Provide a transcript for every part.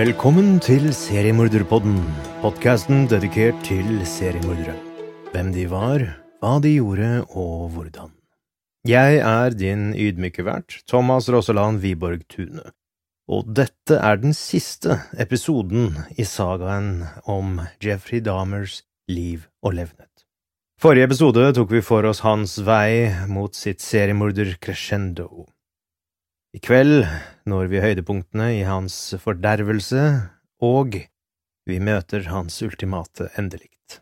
Velkommen til Seriemorderpodden, podkasten dedikert til seriemordere. Hvem de var, hva de gjorde og hvordan. Jeg er din ydmyke vert, Thomas Rosseland Wiborg Tune, og dette er den siste episoden i sagaen om Jeffrey Dahmers liv og levnet. Forrige episode tok vi for oss hans vei mot sitt seriemorder crescendo. I kveld når vi høydepunktene i hans fordervelse, og vi møter hans ultimate endelikt.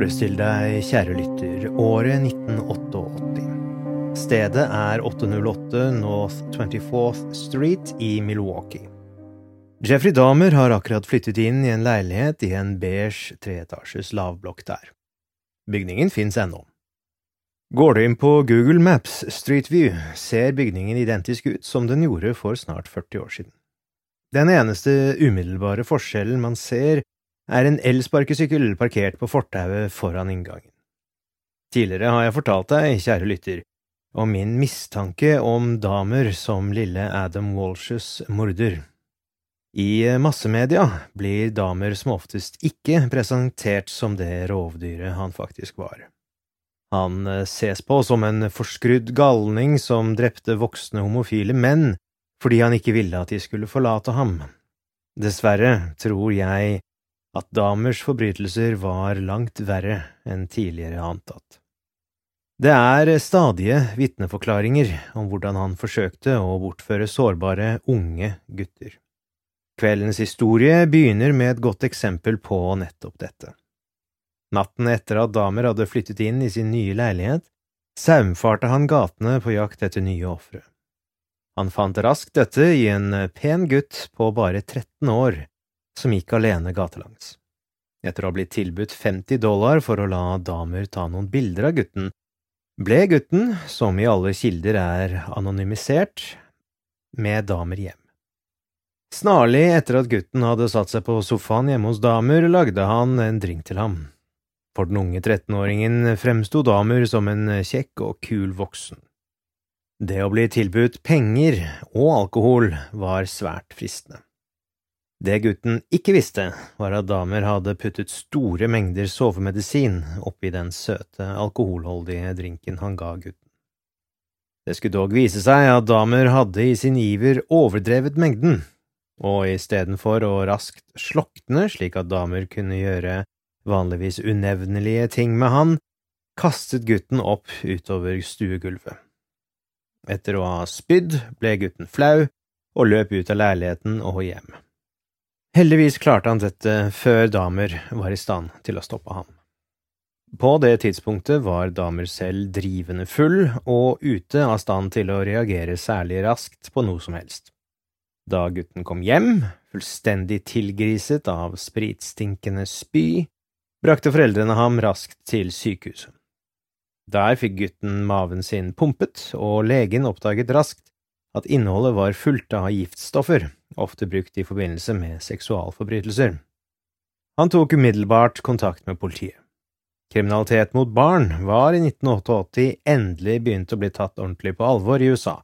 Forestill deg, kjære lytter, året 1988. Stedet er 808 North 24th Street i Milwaukee. Jeffrey Dahmer har akkurat flyttet inn i en leilighet i en beige treetasjes lavblokk der. Bygningen fins ennå. Går du inn på Google Maps Street View, ser bygningen identisk ut som den gjorde for snart 40 år siden. Den eneste umiddelbare forskjellen man ser, er en elsparkesykkel parkert på fortauet foran inngangen. Tidligere har jeg fortalt deg, kjære lytter, om min mistanke om damer som lille Adam Walshes morder. I massemedia blir damer som oftest ikke presentert som det rovdyret han faktisk var. Han ses på som en forskrudd galning som drepte voksne homofile menn fordi han ikke ville at de skulle forlate ham. Dessverre tror jeg at Damers forbrytelser var langt verre enn tidligere antatt. Det er stadige vitneforklaringer om hvordan han forsøkte å bortføre sårbare, unge gutter. Kveldens historie begynner med et godt eksempel på nettopp dette. Natten etter at Damer hadde flyttet inn i sin nye leilighet, saumfarte han gatene på jakt etter nye ofre. Han fant raskt dette i en pen gutt på bare 13 år som gikk alene gatelangs. Etter å ha blitt tilbudt 50 dollar for å la damer ta noen bilder av gutten, ble gutten, som i alle kilder er anonymisert, med damer hjem. Snarlig etter at gutten hadde satt seg på sofaen hjemme hos damer, lagde han en drink til ham. For den unge 13-åringen fremsto damer som en kjekk og kul voksen. Det å bli tilbudt penger og alkohol var svært fristende. Det gutten ikke visste, var at damer hadde puttet store mengder sovemedisin oppi den søte, alkoholholdige drinken han ga gutten. Det skulle dog vise seg at damer hadde i sin iver overdrevet mengden, og istedenfor å raskt slokne slik at damer kunne gjøre vanligvis unevnelige ting med han, kastet gutten opp utover stuegulvet. Etter å ha spydd ble gutten flau og løp ut av leiligheten og hjem. Heldigvis klarte han dette før Damer var i stand til å stoppe ham. På det tidspunktet var Damer selv drivende full og ute av stand til å reagere særlig raskt på noe som helst. Da gutten kom hjem, fullstendig tilgriset av spritstinkende spy, brakte foreldrene ham raskt til sykehuset. Der fikk gutten maven sin pumpet, og legen oppdaget raskt at innholdet var fullt av giftstoffer, ofte brukt i forbindelse med seksualforbrytelser. Han tok umiddelbart kontakt med politiet. Kriminalitet mot barn var i 1988 endelig begynt å bli tatt ordentlig på alvor i USA,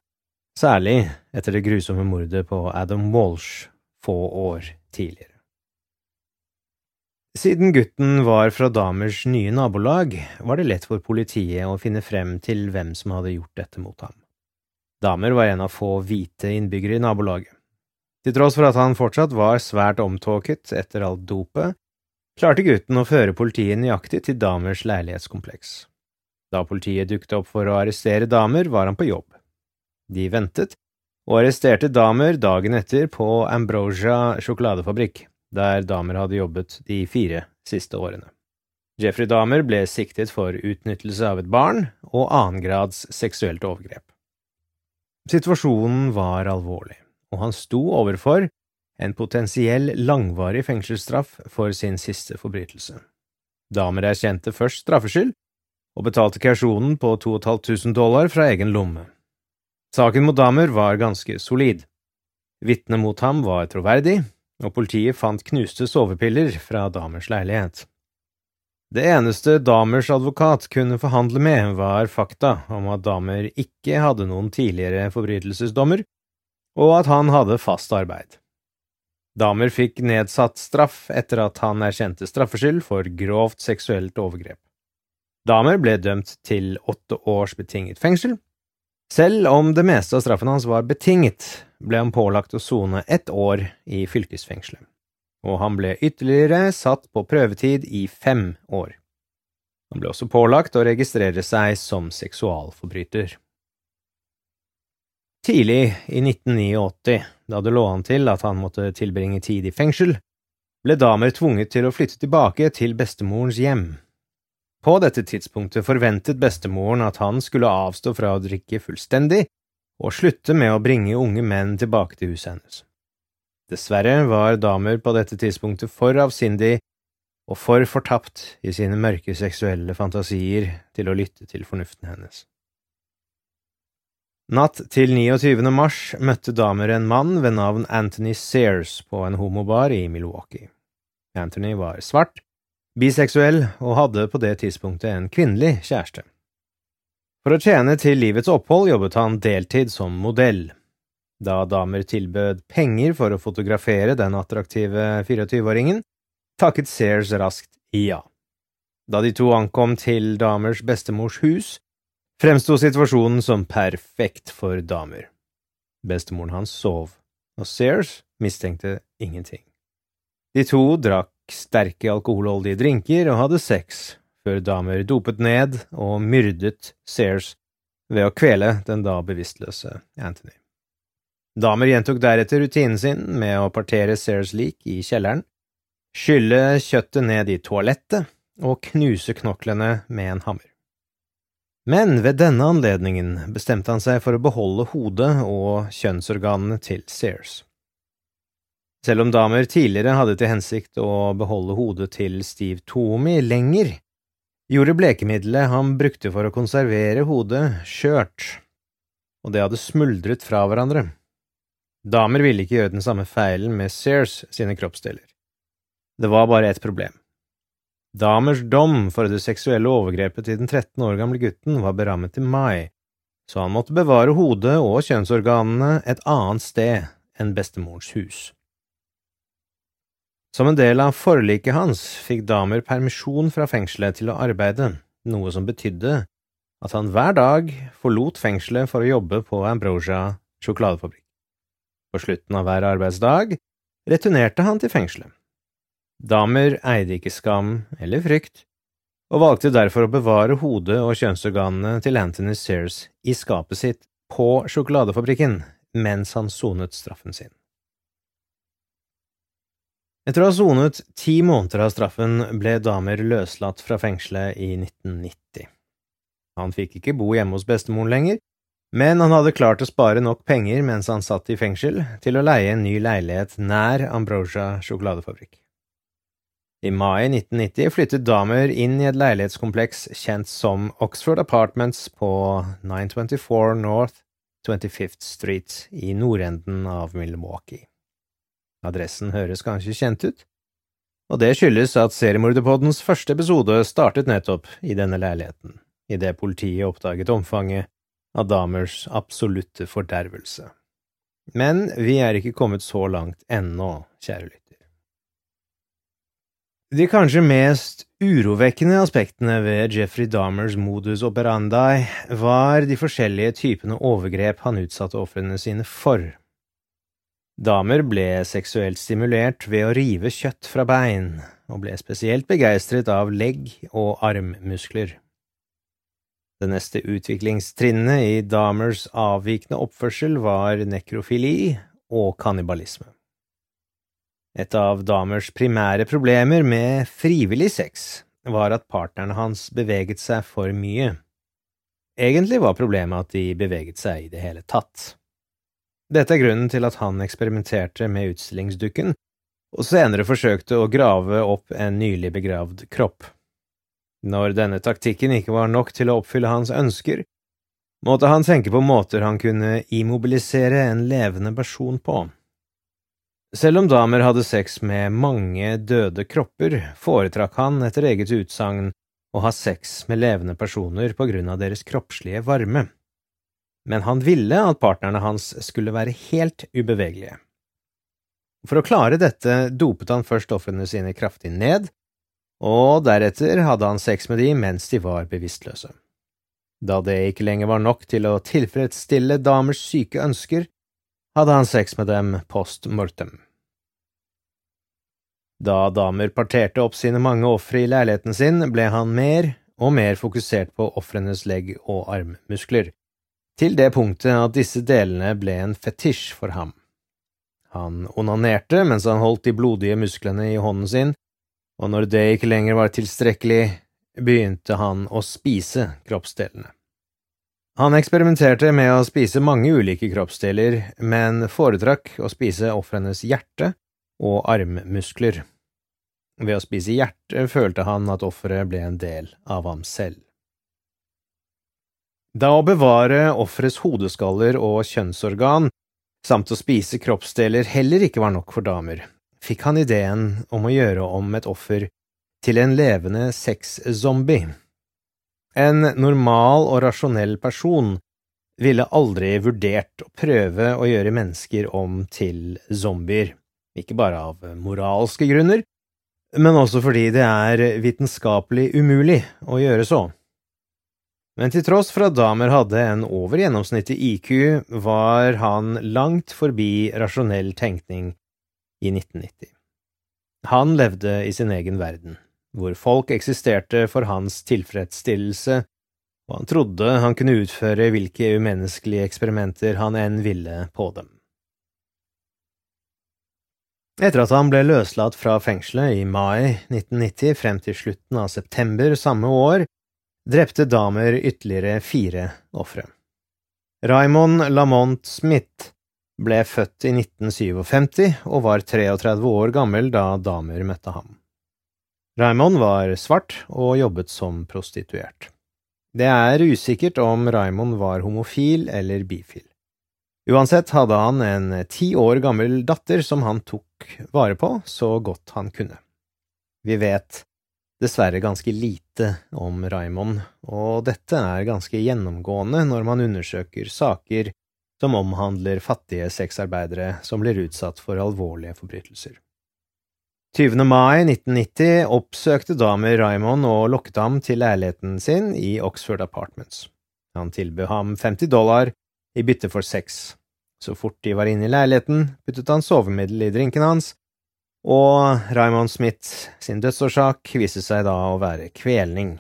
særlig etter det grusomme mordet på Adam Walsh få år tidligere. Siden gutten var fra Damers nye nabolag, var det lett for politiet å finne frem til hvem som hadde gjort dette mot ham. Damer var en av få hvite innbyggere i nabolaget. Til tross for at han fortsatt var svært omtåket etter alt dopet, klarte gutten å føre politiet nøyaktig til damers leilighetskompleks. Da politiet dukket opp for å arrestere damer, var han på jobb. De ventet, og arresterte damer dagen etter på Ambrosia sjokoladefabrikk, der damer hadde jobbet de fire siste årene. Jeffrey Damer ble siktet for utnyttelse av et barn og annengrads seksuelt overgrep. Situasjonen var alvorlig og han sto overfor en potensiell langvarig fengselsstraff for sin siste forbrytelse. Damer erkjente først straffskyld, og betalte kausjonen på 2500 dollar fra egen lomme. Saken mot Damer var ganske solid. Vitnet mot ham var troverdig, og politiet fant knuste sovepiller fra Damers leilighet. Det eneste Damers advokat kunne forhandle med, var fakta om at Damer ikke hadde noen tidligere forbrytelsesdommer, og at han hadde fast arbeid. Damer fikk nedsatt straff etter at han erkjente straffskyld for grovt seksuelt overgrep. Damer ble dømt til åtte års betinget fengsel. Selv om det meste av straffen hans var betinget, ble han pålagt å sone ett år i fylkesfengselet, og han ble ytterligere satt på prøvetid i fem år. Han ble også pålagt å registrere seg som seksualforbryter. Tidlig i 1989, da det lå an til at han måtte tilbringe tid i fengsel, ble Damer tvunget til å flytte tilbake til bestemorens hjem. På dette tidspunktet forventet bestemoren at han skulle avstå fra å drikke fullstendig og slutte med å bringe unge menn tilbake til huset hennes. Dessverre var Damer på dette tidspunktet for avsindig og for fortapt i sine mørke seksuelle fantasier til å lytte til fornuften hennes. Natt til 29. mars møtte damer en mann ved navn Anthony Sears på en homobar i Milwaukee. Anthony var svart, biseksuell og hadde på det tidspunktet en kvinnelig kjæreste. For å tjene til livets opphold jobbet han deltid som modell. Da damer tilbød penger for å fotografere den attraktive 24-åringen, takket Sears raskt ja. Da de to ankom til damers bestemors hus, fremsto situasjonen som perfekt for damer. Bestemoren hans sov, og Sears mistenkte ingenting. De to drakk sterke alkoholholdige drinker og hadde sex, før damer dopet ned og myrdet Sears ved å kvele den da bevisstløse Anthony. Damer gjentok deretter rutinen sin med å partere Sears lik i kjelleren, skylle kjøttet ned i toalettet og knuse knoklene med en hammer. Men ved denne anledningen bestemte han seg for å beholde hodet og kjønnsorganene til Sears. Selv om damer tidligere hadde til hensikt å beholde hodet til Steve Tomi lenger, gjorde blekemiddelet han brukte for å konservere hodet, skjørt, og det hadde smuldret fra hverandre. Damer ville ikke gjøre den samme feilen med Sears sine kroppsdeler. Det var bare ett problem. Damers dom for det seksuelle overgrepet til den 13 år gamle gutten var berammet til mai, så han måtte bevare hodet og kjønnsorganene et annet sted enn bestemorens hus. Som en del av forliket hans fikk Damer permisjon fra fengselet til å arbeide, noe som betydde at han hver dag forlot fengselet for å jobbe på Ambrosia sjokoladefabrikk. På slutten av hver arbeidsdag returnerte han til fengselet. Damer eide ikke skam eller frykt, og valgte derfor å bevare hodet og kjønnsorganene til Anthony Sears i skapet sitt på sjokoladefabrikken mens han sonet straffen sin. Etter å ha sonet ti måneder av straffen ble Damer løslatt fra fengselet i 1990. Han fikk ikke bo hjemme hos bestemoren lenger, men han hadde klart å spare nok penger mens han satt i fengsel til å leie en ny leilighet nær Ambrosia sjokoladefabrikk. I mai 1990 flyttet Damer inn i et leilighetskompleks kjent som Oxford Apartments på 924 North 25th Street i nordenden av Milwaukee. Adressen høres kanskje kjent ut? og det skyldes at Seriemorderpoddens første episode startet nettopp i denne leiligheten, idet politiet oppdaget omfanget av Damers absolutte fordervelse. Men vi er ikke kommet så langt ennå, kjære lytter. De kanskje mest urovekkende aspektene ved Jeffrey Dahmers modus operandi var de forskjellige typene overgrep han utsatte ofrene sine for. Damer ble seksuelt stimulert ved å rive kjøtt fra bein, og ble spesielt begeistret av legg- og armmuskler. Det neste utviklingstrinnet i Dahmers avvikende oppførsel var nekrofili og kannibalisme. Et av Dahmers primære problemer med frivillig sex var at partnerne hans beveget seg for mye. Egentlig var problemet at de beveget seg i det hele tatt. Dette er grunnen til at han eksperimenterte med utstillingsdukken, og senere forsøkte å grave opp en nylig begravd kropp. Når denne taktikken ikke var nok til å oppfylle hans ønsker, måtte han tenke på måter han kunne immobilisere en levende person på. Selv om damer hadde sex med mange døde kropper, foretrakk han etter eget utsagn å ha sex med levende personer på grunn av deres kroppslige varme men han ville at partnerne hans skulle være helt ubevegelige. For å klare dette dopet han først ofrene sine kraftig ned, og deretter hadde han sex med de mens de var bevisstløse. Da det ikke lenger var nok til å tilfredsstille damers syke ønsker, hadde han sex med dem post mortem. Da damer parterte opp sine mange ofre i leiligheten sin, ble han mer og mer fokusert på ofrenes legg- og armmuskler, til det punktet at disse delene ble en fetisj for ham. Han onanerte mens han holdt de blodige musklene i hånden sin, og når det ikke lenger var tilstrekkelig, begynte han å spise kroppsdelene. Han eksperimenterte med å spise mange ulike kroppsdeler, men foretrakk å spise ofrenes hjerte og armmuskler. Ved å spise hjertet følte han at offeret ble en del av ham selv. Da å bevare offerets hodeskaller og kjønnsorgan, samt å spise kroppsdeler heller ikke var nok for damer, fikk han ideen om å gjøre om et offer til en levende sexzombie. En normal og rasjonell person ville aldri vurdert å prøve å gjøre mennesker om til zombier, ikke bare av moralske grunner, men også fordi det er vitenskapelig umulig å gjøre så. Men til tross for at Damer hadde en over gjennomsnittet IQ, var han langt forbi rasjonell tenkning i 1990. Han levde i sin egen verden, hvor folk eksisterte for hans tilfredsstillelse, og han trodde han kunne utføre hvilke umenneskelige eksperimenter han enn ville på dem. Etter at han ble løslatt fra fengselet i mai 1990 frem til slutten av september samme år, drepte damer ytterligere fire ofre. Raymond Lamont Smith ble født i 1957 og var 33 år gammel da damer møtte ham. Raymond var svart og jobbet som prostituert. Det er usikkert om Raymond var homofil eller bifil. Uansett hadde han en ti år gammel datter som han tok vare på så godt han kunne. Vi vet dessverre ganske lite om Raymond, og dette er ganske gjennomgående når man undersøker saker som omhandler fattige sexarbeidere som blir utsatt for alvorlige forbrytelser. 20. mai 1990 oppsøkte damer Raymond og lokket ham til leiligheten sin i Oxford Apartments. Han tilbød ham 50 dollar i bytte for sex. Så fort de var inne i leiligheten, puttet han sovemiddel i drinken hans og Raymond Smith sin dødsårsak viste seg da å være kvelning.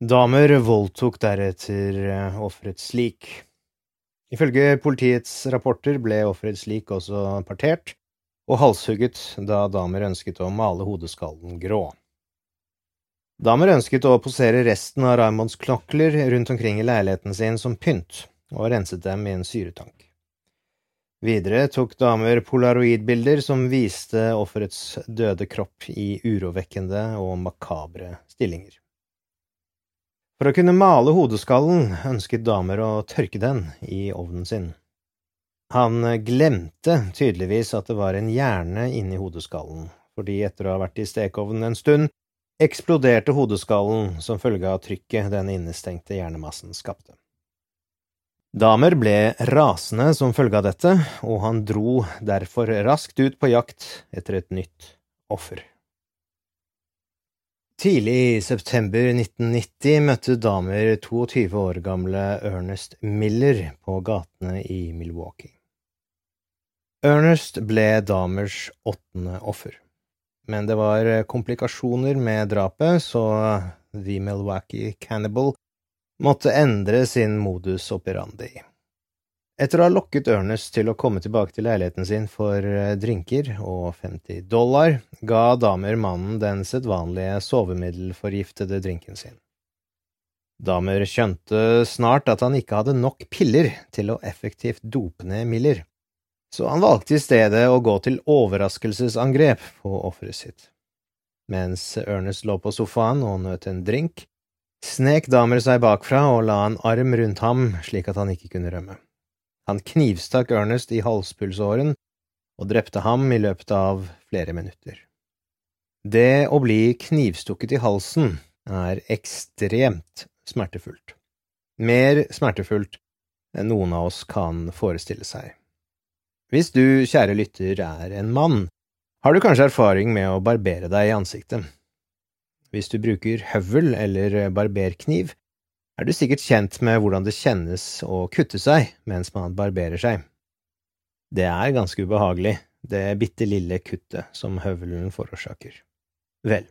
Damer voldtok deretter eh, offerets lik. Ifølge politiets rapporter ble offeret lik også partert og halshugget da damer ønsket å male hodeskallen grå. Damer ønsket å posere resten av Raymonds knokler rundt omkring i leiligheten sin som pynt, og renset dem i en syretank. Videre tok damer polaroidbilder som viste offerets døde kropp i urovekkende og makabre stillinger. For å kunne male hodeskallen ønsket damer å tørke den i ovnen sin. Han glemte tydeligvis at det var en hjerne inni hodeskallen, fordi etter å ha vært i stekeovnen en stund, eksploderte hodeskallen som følge av trykket den innestengte hjernemassen skapte. Damer ble rasende som følge av dette, og han dro derfor raskt ut på jakt etter et nytt offer. Tidlig i september 1990 møtte damer 22 år gamle Ernest Miller på gatene i Milwaukee. Ernest ble damers åttende offer, men det var komplikasjoner med drapet, så The Milwaukee Cannibal måtte endre sin modus operandi. Etter å ha lokket Ernest til å komme tilbake til leiligheten sin for eh, drinker og 50 dollar, ga damer mannen den sedvanlige sovemiddelforgiftede drinken sin. Damer skjønte snart at han ikke hadde nok piller til å effektivt dope ned Miller, så han valgte i stedet å gå til overraskelsesangrep på offeret sitt. Mens Ernest lå på sofaen og nøt en drink, snek Damer seg bakfra og la en arm rundt ham slik at han ikke kunne rømme. Han knivstakk Ernest i halspulsåren og drepte ham i løpet av flere minutter. Det å bli knivstukket i halsen er ekstremt smertefullt. Mer smertefullt enn noen av oss kan forestille seg. Hvis du, kjære lytter, er en mann, har du kanskje erfaring med å barbere deg i ansiktet. Hvis du bruker høvel eller barberkniv, er du sikkert kjent med hvordan det kjennes å kutte seg mens man barberer seg. Det er ganske ubehagelig, det bitte lille kuttet som høvelen forårsaker. Vel,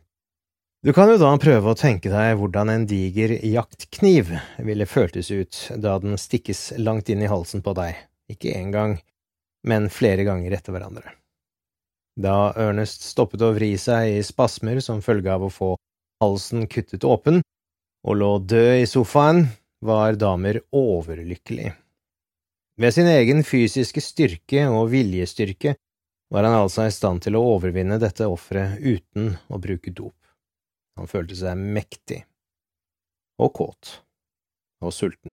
du kan jo da prøve å tenke deg hvordan en diger jaktkniv ville føltes ut da den stikkes langt inn i halsen på deg, ikke én gang, men flere ganger etter hverandre. Da Ernest stoppet å vri seg i spasmer som følge av å få halsen kuttet åpen, og lå død i sofaen, var damer overlykkelig. Ved sin egen fysiske styrke og viljestyrke var han altså i stand til å overvinne dette offeret uten å bruke dop. Han følte seg mektig og kåt og sulten.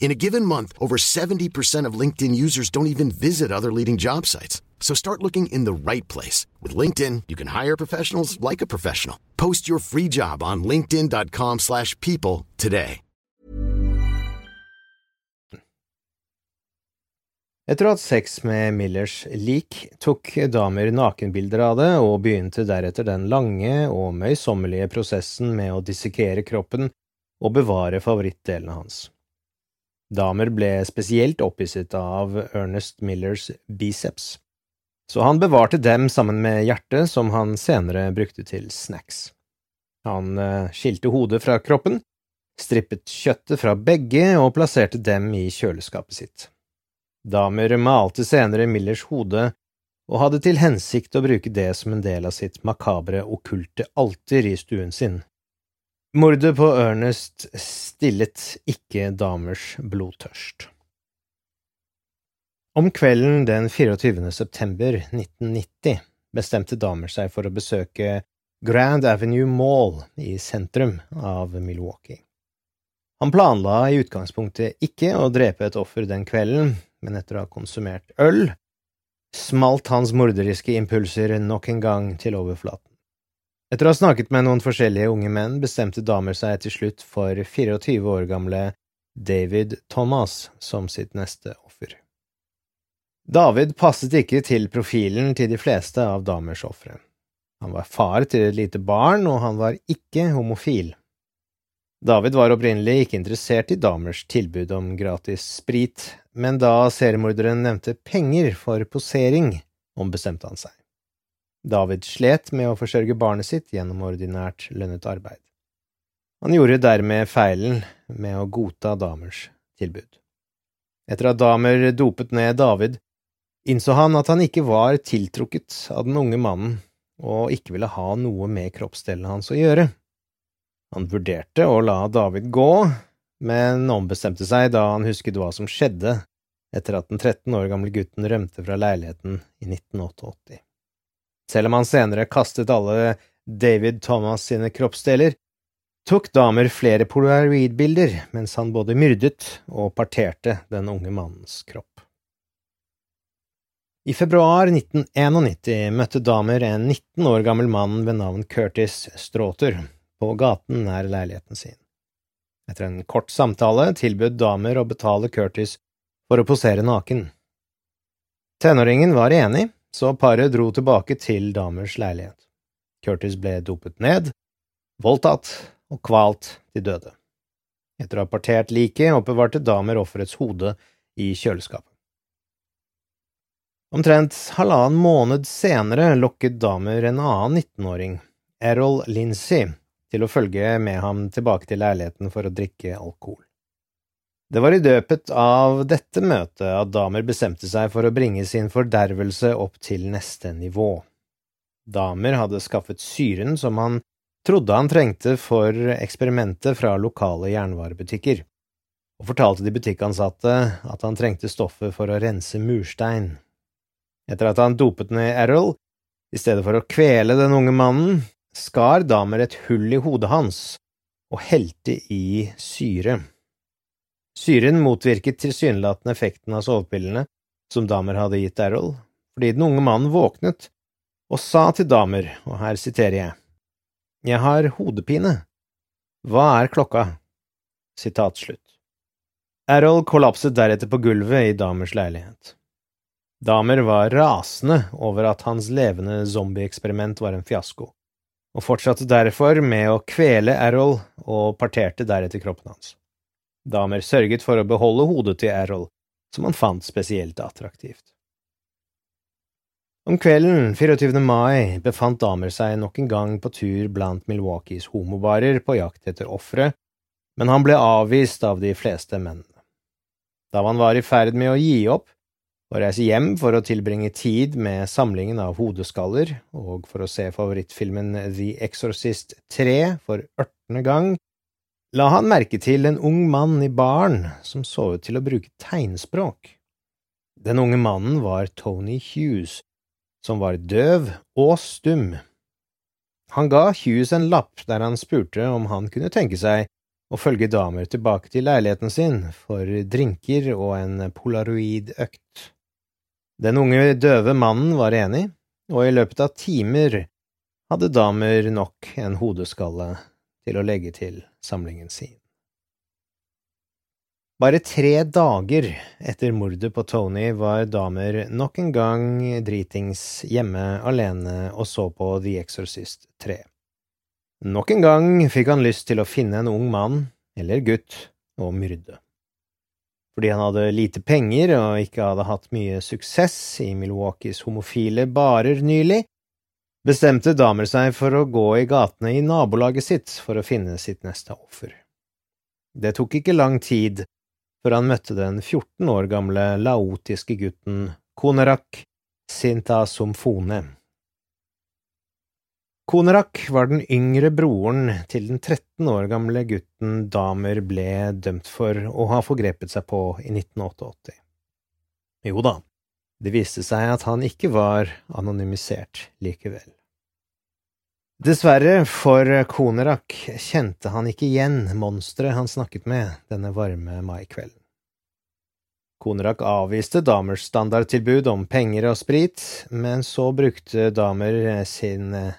In a given month, over 70% of LinkedIn users don't even visit other leading job sites. So start looking in the right place. With LinkedIn, you can hire professionals like a professional. Post your free job on linkedin.com slash people today. Etter å ha sex med Millers lik, tok damer nakenbilder av det og begynte deretter den lange og møysommelige prosessen med å dissekere kroppen og bevare favorittdelene hans. Damer ble spesielt opphisset av Ernest Millers biceps, så han bevarte dem sammen med hjertet som han senere brukte til snacks. Han eh, skilte hodet fra kroppen, strippet kjøttet fra begge og plasserte dem i kjøleskapet sitt. Damer malte senere Millers hode og hadde til hensikt å bruke det som en del av sitt makabre okkulte alter i stuen sin. Mordet på Ernest stillet ikke damers blodtørst. Om kvelden den 24. september 1990 bestemte damer seg for å besøke Grand Avenue Mall i sentrum av Milwaukee. Han planla i utgangspunktet ikke å drepe et offer den kvelden, men etter å ha konsumert øl smalt hans morderiske impulser nok en gang til overflaten. Etter å ha snakket med noen forskjellige unge menn, bestemte damer seg til slutt for 24 år gamle David Thomas som sitt neste offer. David passet ikke til profilen til de fleste av damers ofre. Han var far til et lite barn, og han var ikke homofil. David var opprinnelig ikke interessert i damers tilbud om gratis sprit, men da seriemorderen nevnte penger for posering, ombestemte han seg. David slet med å forsørge barnet sitt gjennom ordinært lønnet arbeid. Han gjorde dermed feilen med å godta damers tilbud. Etter at damer dopet ned David, innså han at han ikke var tiltrukket av den unge mannen og ikke ville ha noe med kroppsdelene hans å gjøre. Han vurderte å la David gå, men ombestemte seg da han husket hva som skjedde etter at den 13 år gamle gutten rømte fra leiligheten i 1988. Selv om han senere kastet alle David Thomas sine kroppsdeler, tok Damer flere polaroidbilder mens han både myrdet og parterte den unge mannens kropp. I februar 1991 møtte Damer en 19 år gammel mann ved navn Curtis Stråter på gaten nær leiligheten sin. Etter en kort samtale tilbød damer å betale Curtis for å posere naken. Tenåringen var enig, så paret dro tilbake til damers leilighet. Curtis ble dopet ned, voldtatt og kvalt til døde. Etter å ha partert liket oppbevarte damer offerets hode i kjøleskapet. Omtrent halvannen måned senere lokket damer en annen 19-åring, Errol Lindsay, til å følge med ham tilbake til leiligheten for å drikke alkohol. Det var i døpet av dette møtet at damer bestemte seg for å bringe sin fordervelse opp til neste nivå. Damer hadde skaffet syren som han trodde han trengte for eksperimentet fra lokale jernvarebutikker, og fortalte de butikkansatte at han trengte stoffet for å rense murstein. Etter at han dopet ned Errol, i stedet for å kvele den unge mannen, skar Damer et hull i hodet hans og helte i syre. Syren motvirket tilsynelatende effekten av sovepillene som Damer hadde gitt Errol, fordi den unge mannen våknet og sa til Damer, og her siterer jeg, Jeg har hodepine. Hva er klokka? Sitat slutt. Errol kollapset deretter på gulvet i Damers leilighet. Damer var rasende over at hans levende zombieeksperiment var en fiasko og fortsatte derfor med å kvele Errol og parterte deretter kroppen hans. Damer sørget for å beholde hodet til Errol, som han fant spesielt attraktivt. Om kvelden 24. mai befant damer seg nok en gang på tur blant Milwaukees homobarer på jakt etter ofre, men han ble avvist av de fleste mennene. Da han var i ferd med å gi opp, å reise hjem for å tilbringe tid med samlingen av hodeskaller og for å se favorittfilmen The Exorcist 3 for ørtende gang, la han merke til en ung mann i baren som så ut til å bruke tegnspråk. Den unge mannen var Tony Hughes, som var døv og stum. Han ga Hughes en lapp der han spurte om han kunne tenke seg å følge damer tilbake til leiligheten sin for drinker og en polaroid-økt. Den unge døve mannen var enig, og i løpet av timer hadde damer nok en hodeskalle til å legge til samlingen sin. Bare tre dager etter mordet på Tony var damer nok en gang dritings hjemme alene og så på The Exorcist 3. Nok en gang fikk han lyst til å finne en ung mann, eller gutt, og myrde. Fordi han hadde lite penger og ikke hadde hatt mye suksess i Milwaukees homofile barer nylig, bestemte damer seg for å gå i gatene i nabolaget sitt for å finne sitt neste offer. Det tok ikke lang tid før han møtte den 14 år gamle laotiske gutten Konerak Sintasomfone. Konerak var den yngre broren til den 13 år gamle gutten Damer ble dømt for å ha forgrepet seg på i 1988. Jo da, det viste seg at han ikke var anonymisert likevel. Dessverre for Konerak kjente han ikke igjen monsteret han snakket med denne varme maikvelden. Konerak avviste Damers standardtilbud om penger og sprit, men så brukte Damer sin eh,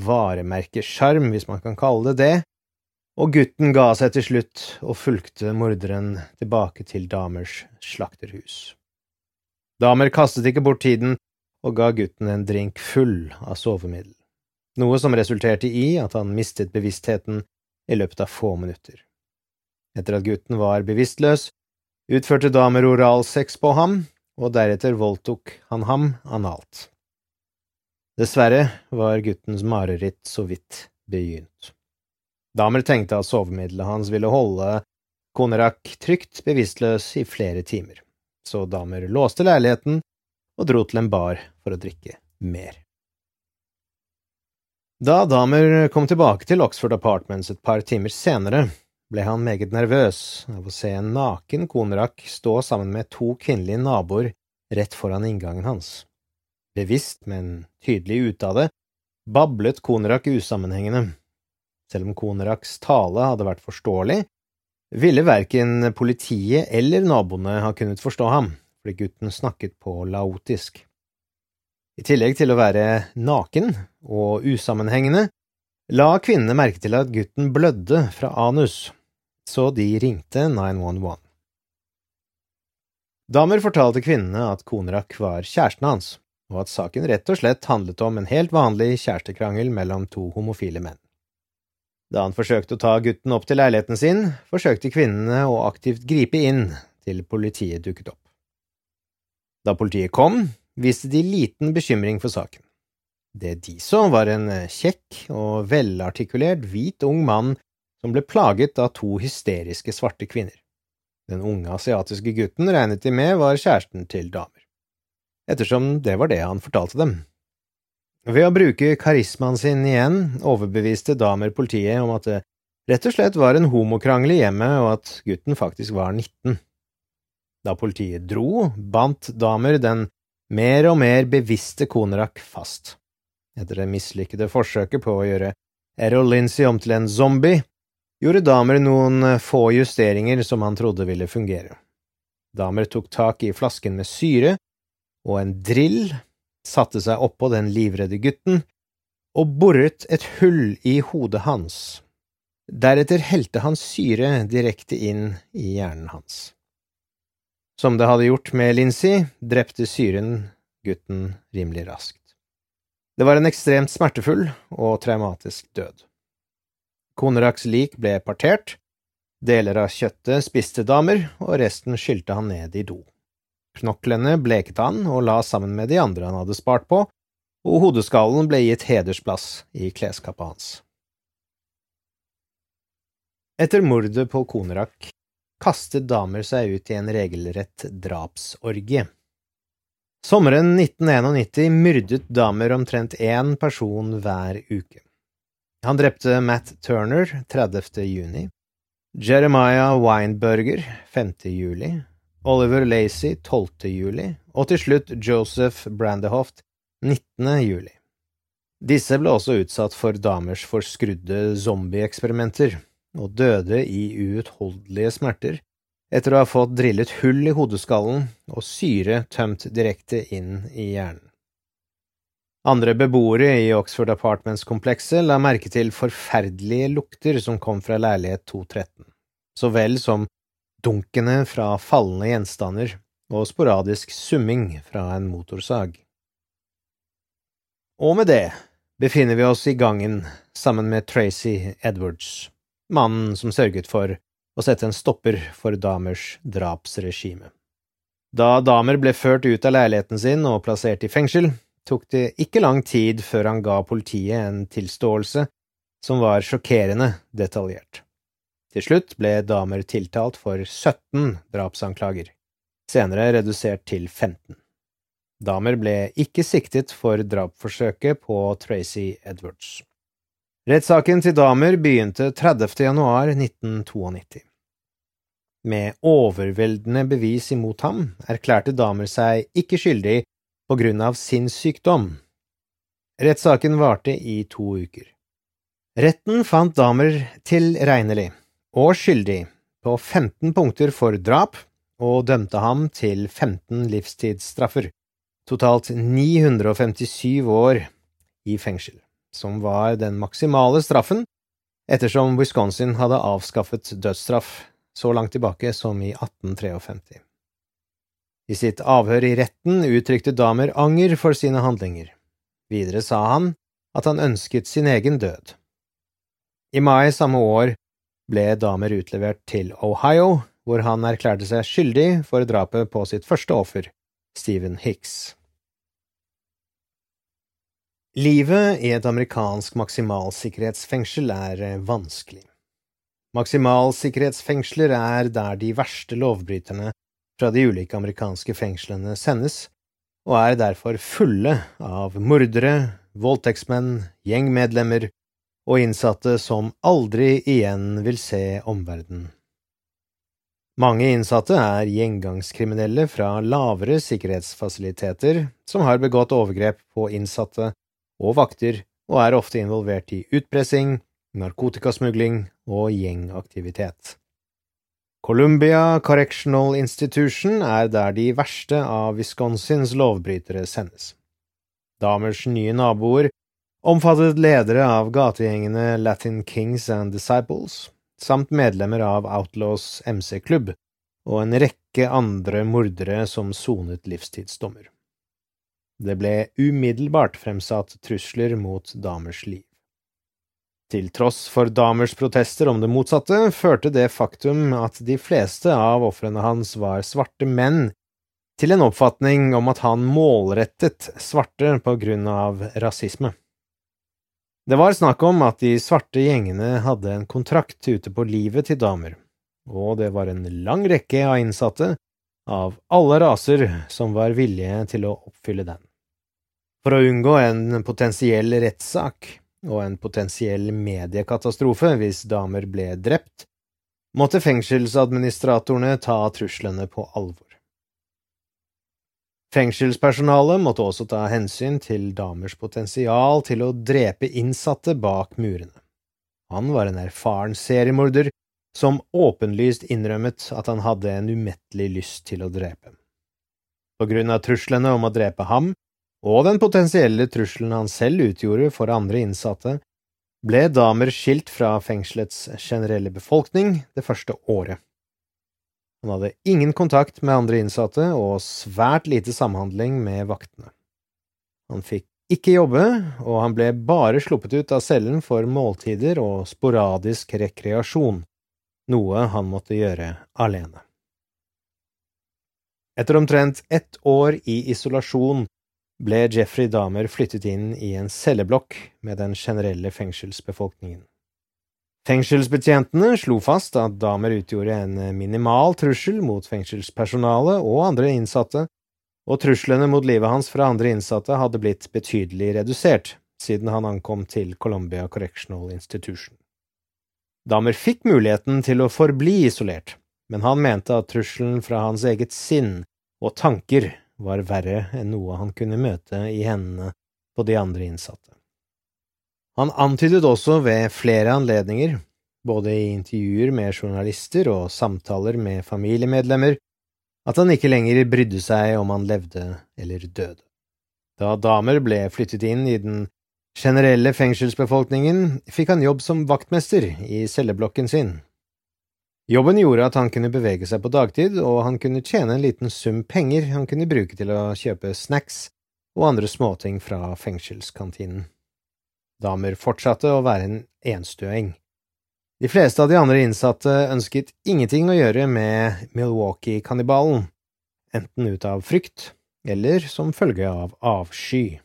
varemerkesjarm, hvis man kan kalle det det, og gutten ga seg til slutt og fulgte morderen tilbake til Damers slakterhus. Damer kastet ikke bort tiden og ga gutten en drink full av sovemiddel, noe som resulterte i at han mistet bevisstheten i løpet av få minutter. Etter at gutten var bevisstløs, utførte damer oralsex på ham, og deretter voldtok han ham analt. Dessverre var guttens mareritt så vidt begynt. Damer tenkte at sovemiddelet hans ville holde Konerak trygt bevisstløs i flere timer, så damer låste leiligheten og dro til en bar for å drikke mer. Da Damer kom tilbake til Oxford Apartments et par timer senere, ble han meget nervøs av å se en naken Konerak stå sammen med to kvinnelige naboer rett foran inngangen hans. Bevisst, men tydelig ute av det, bablet Konerak usammenhengende selv om Koneraks tale hadde vært forståelig, ville verken politiet eller naboene ha kunnet forstå ham, fordi gutten snakket på laotisk. I tillegg til å være naken og usammenhengende, la kvinnene merke til at gutten blødde fra anus, så de ringte 911. Damer fortalte kvinnene at Konerak var kjæresten hans, og at saken rett og slett handlet om en helt vanlig kjærestekrangel mellom to homofile menn. Da han forsøkte å ta gutten opp til leiligheten sin, forsøkte kvinnene å aktivt gripe inn til politiet dukket opp. Da politiet kom, viste de liten bekymring for saken. Det de så, var en kjekk og velartikulert hvit ung mann som ble plaget av to hysteriske svarte kvinner. Den unge asiatiske gutten regnet de med var kjæresten til damer, ettersom det var det han fortalte dem. Ved å bruke karismaen sin igjen overbeviste damer politiet om at det rett og slett var en homokrangel i hjemmet, og at gutten faktisk var 19. Da politiet dro, bandt damer den mer og mer bevisste Konerak fast. Etter det mislykkede forsøket på å gjøre Errol Lindsay om til en zombie, gjorde damer noen få justeringer som han trodde ville fungere. Damer tok tak i flasken med syre og en drill satte seg oppå den livredde gutten og boret et hull i hodet hans. Deretter helte han syre direkte inn i hjernen hans. Som det hadde gjort med Lincy, drepte syren gutten rimelig raskt. Det var en ekstremt smertefull og traumatisk død. Koneraks lik ble partert, deler av kjøttet spiste damer, og resten skylte han ned i do. Knoklene bleket han og la sammen med de andre han hadde spart på, og hodeskallen ble gitt hedersplass i kleskappa hans. Etter mordet på Konerak kastet damer seg ut i en regelrett drapsorgie. Sommeren 1991 myrdet damer omtrent én person hver uke. Han drepte Matt Turner 30. juni, Jeremiah Weinberger 5. juli Oliver Lacey 12. juli, og til slutt Joseph Brandehoft 19. juli. Disse ble også utsatt for damers forskrudde zombieeksperimenter, og døde i uutholdelige smerter etter å ha fått drillet hull i hodeskallen og syre tømt direkte inn i hjernen. Andre beboere i Oxford Apartments-komplekset la merke til forferdelige lukter som kom fra leilighet 213, så vel som dunkene fra fallende gjenstander og sporadisk summing fra en motorsag. Og med det befinner vi oss i gangen sammen med Tracy Edwards, mannen som sørget for å sette en stopper for Damers drapsregime. Da Damer ble ført ut av leiligheten sin og plassert i fengsel, tok det ikke lang tid før han ga politiet en tilståelse som var sjokkerende detaljert. Til slutt ble damer tiltalt for 17 drapsanklager, senere redusert til 15. Damer ble ikke siktet for drapsforsøket på Tracy Edwards. Rettssaken til Damer begynte 30. januar 1992. Med overveldende bevis imot ham erklærte Damer seg ikke skyldig på grunn av sinnssykdom. Rettssaken varte i to uker. Retten fant Damer tilregnelig og skyldig på 15 punkter for drap, og dømte ham til 15 livstidsstraffer, totalt 957 år i fengsel, som var den maksimale straffen ettersom Wisconsin hadde avskaffet dødsstraff så langt tilbake som i 1853. I sitt avhør i retten uttrykte Damer anger for sine handlinger. Videre sa han at han ønsket sin egen død. I mai samme år ble Damer utlevert til Ohio, hvor han erklærte seg skyldig for drapet på sitt første offer, Stephen Hicks. Livet i et amerikansk maksimalsikkerhetsfengsel er eh, vanskelig. Maksimalsikkerhetsfengsler er der de verste lovbryterne fra de ulike amerikanske fengslene sendes, og er derfor fulle av mordere, voldtektsmenn, gjengmedlemmer og innsatte som aldri igjen vil se omverdenen. Mange innsatte er gjengangskriminelle fra lavere sikkerhetsfasiliteter som har begått overgrep på innsatte og vakter, og er ofte involvert i utpressing, narkotikasmugling og gjengaktivitet. Columbia Correctional Institution er der de verste av Wisconsins lovbrytere sendes. Damers nye naboer omfattet ledere av gategjengene Latin Kings and Disciples, samt medlemmer av Outlaws MC-klubb og en rekke andre mordere som sonet livstidsdommer. Det ble umiddelbart fremsatt trusler mot damers liv. Til tross for damers protester om det motsatte, førte det faktum at de fleste av ofrene hans var svarte menn, til en oppfatning om at han målrettet svarte på grunn av rasisme. Det var snakk om at de svarte gjengene hadde en kontrakt ute på livet til damer, og det var en lang rekke av innsatte av alle raser som var villige til å oppfylle den. For å unngå en potensiell rettssak og en potensiell mediekatastrofe hvis damer ble drept, måtte fengselsadministratorene ta truslene på alvor. Fengselspersonalet måtte også ta hensyn til damers potensial til å drepe innsatte bak murene. Han var en erfaren seriemorder som åpenlyst innrømmet at han hadde en umettelig lyst til å drepe. På grunn av truslene om å drepe ham og den potensielle trusselen han selv utgjorde for andre innsatte, ble Damer skilt fra fengselets generelle befolkning det første året. Han hadde ingen kontakt med andre innsatte og svært lite samhandling med vaktene. Han fikk ikke jobbe, og han ble bare sluppet ut av cellen for måltider og sporadisk rekreasjon, noe han måtte gjøre alene. Etter omtrent ett år i isolasjon ble Jeffrey Dahmer flyttet inn i en celleblokk med den generelle fengselsbefolkningen. Fengselsbetjentene slo fast at Dahmer utgjorde en minimal trussel mot fengselspersonalet og andre innsatte, og truslene mot livet hans fra andre innsatte hadde blitt betydelig redusert siden han ankom til Columbia Correctional Institution. Dahmer fikk muligheten til å forbli isolert, men han mente at trusselen fra hans eget sinn og tanker var verre enn noe han kunne møte i hendene på de andre innsatte. Han antydet også ved flere anledninger, både i intervjuer med journalister og samtaler med familiemedlemmer, at han ikke lenger brydde seg om han levde eller døde. Da damer ble flyttet inn i den generelle fengselsbefolkningen, fikk han jobb som vaktmester i celleblokken sin Jobben gjorde at han kunne bevege seg på dagtid, og han kunne tjene en liten sum penger han kunne bruke til å kjøpe snacks og andre småting fra fengselskantinen. Damer fortsatte å være en enstøing. De fleste av de andre innsatte ønsket ingenting å gjøre med Milwaukee-kannibalen, enten ut av frykt eller som følge av avsky.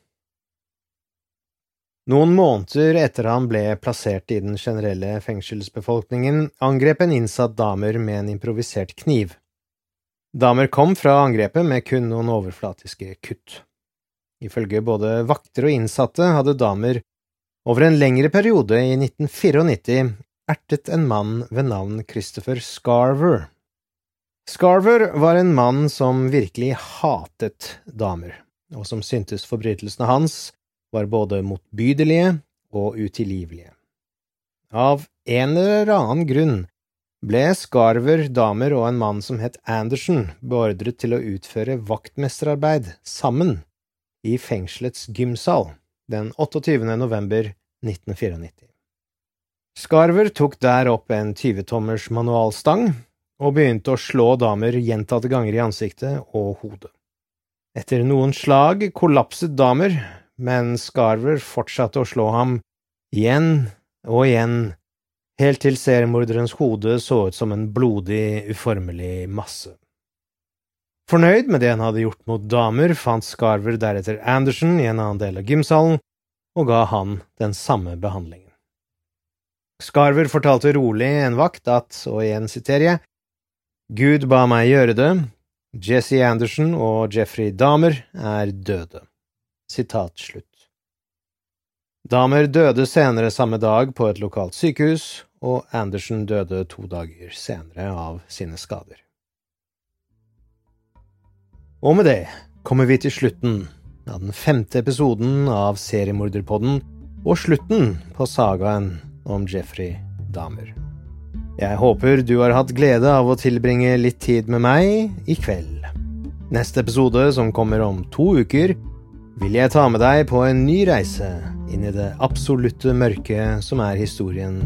Noen måneder etter han ble plassert i den generelle fengselsbefolkningen, angrep en innsatt damer med en improvisert kniv. Damer kom fra angrepet med kun noen overflatiske kutt. Ifølge både vakter og innsatte hadde damer over en lengre periode i 1994 ertet en mann ved navn Christopher Scarver. Scarver var en mann som virkelig hatet damer, og som syntes forbrytelsene hans var både motbydelige og utilgivelige. Av en eller annen grunn ble Skarver, damer og en mann som het Andersen, beordret til å utføre vaktmesterarbeid sammen i fengselets gymsal den 28. november 1994. Skarver tok der opp en 20-tommers manualstang og begynte å slå damer gjentatte ganger i ansiktet og hodet. Etter noen slag kollapset damer, men Scarver fortsatte å slå ham igjen og igjen helt til seriemorderens hode så ut som en blodig, uformelig masse. Fornøyd med det han hadde gjort mot damer, fant Scarver deretter Anderson i en annen del av gymsalen og ga han den samme behandlingen. Scarver fortalte rolig en vakt at, og igjen siterer jeg, Gud ba meg gjøre det, Jesse Anderson og Jeffrey Dahmer er døde. Sitat slutt. Dahmer døde senere samme dag på et lokalt sykehus, og Andersen døde to dager senere av sine skader. Og med det kommer vi til slutten av den femte episoden av Seriemorderpodden og slutten på sagaen om Jeffrey Dahmer. Jeg håper du har hatt glede av å tilbringe litt tid med meg i kveld. Neste episode, som kommer om to uker, vil jeg ta med deg på en ny reise inn i det absolutte mørket som er historien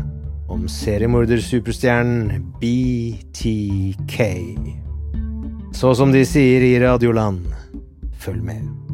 om seriemordersuperstjernen BTK. Så som de sier i Radioland, følg med.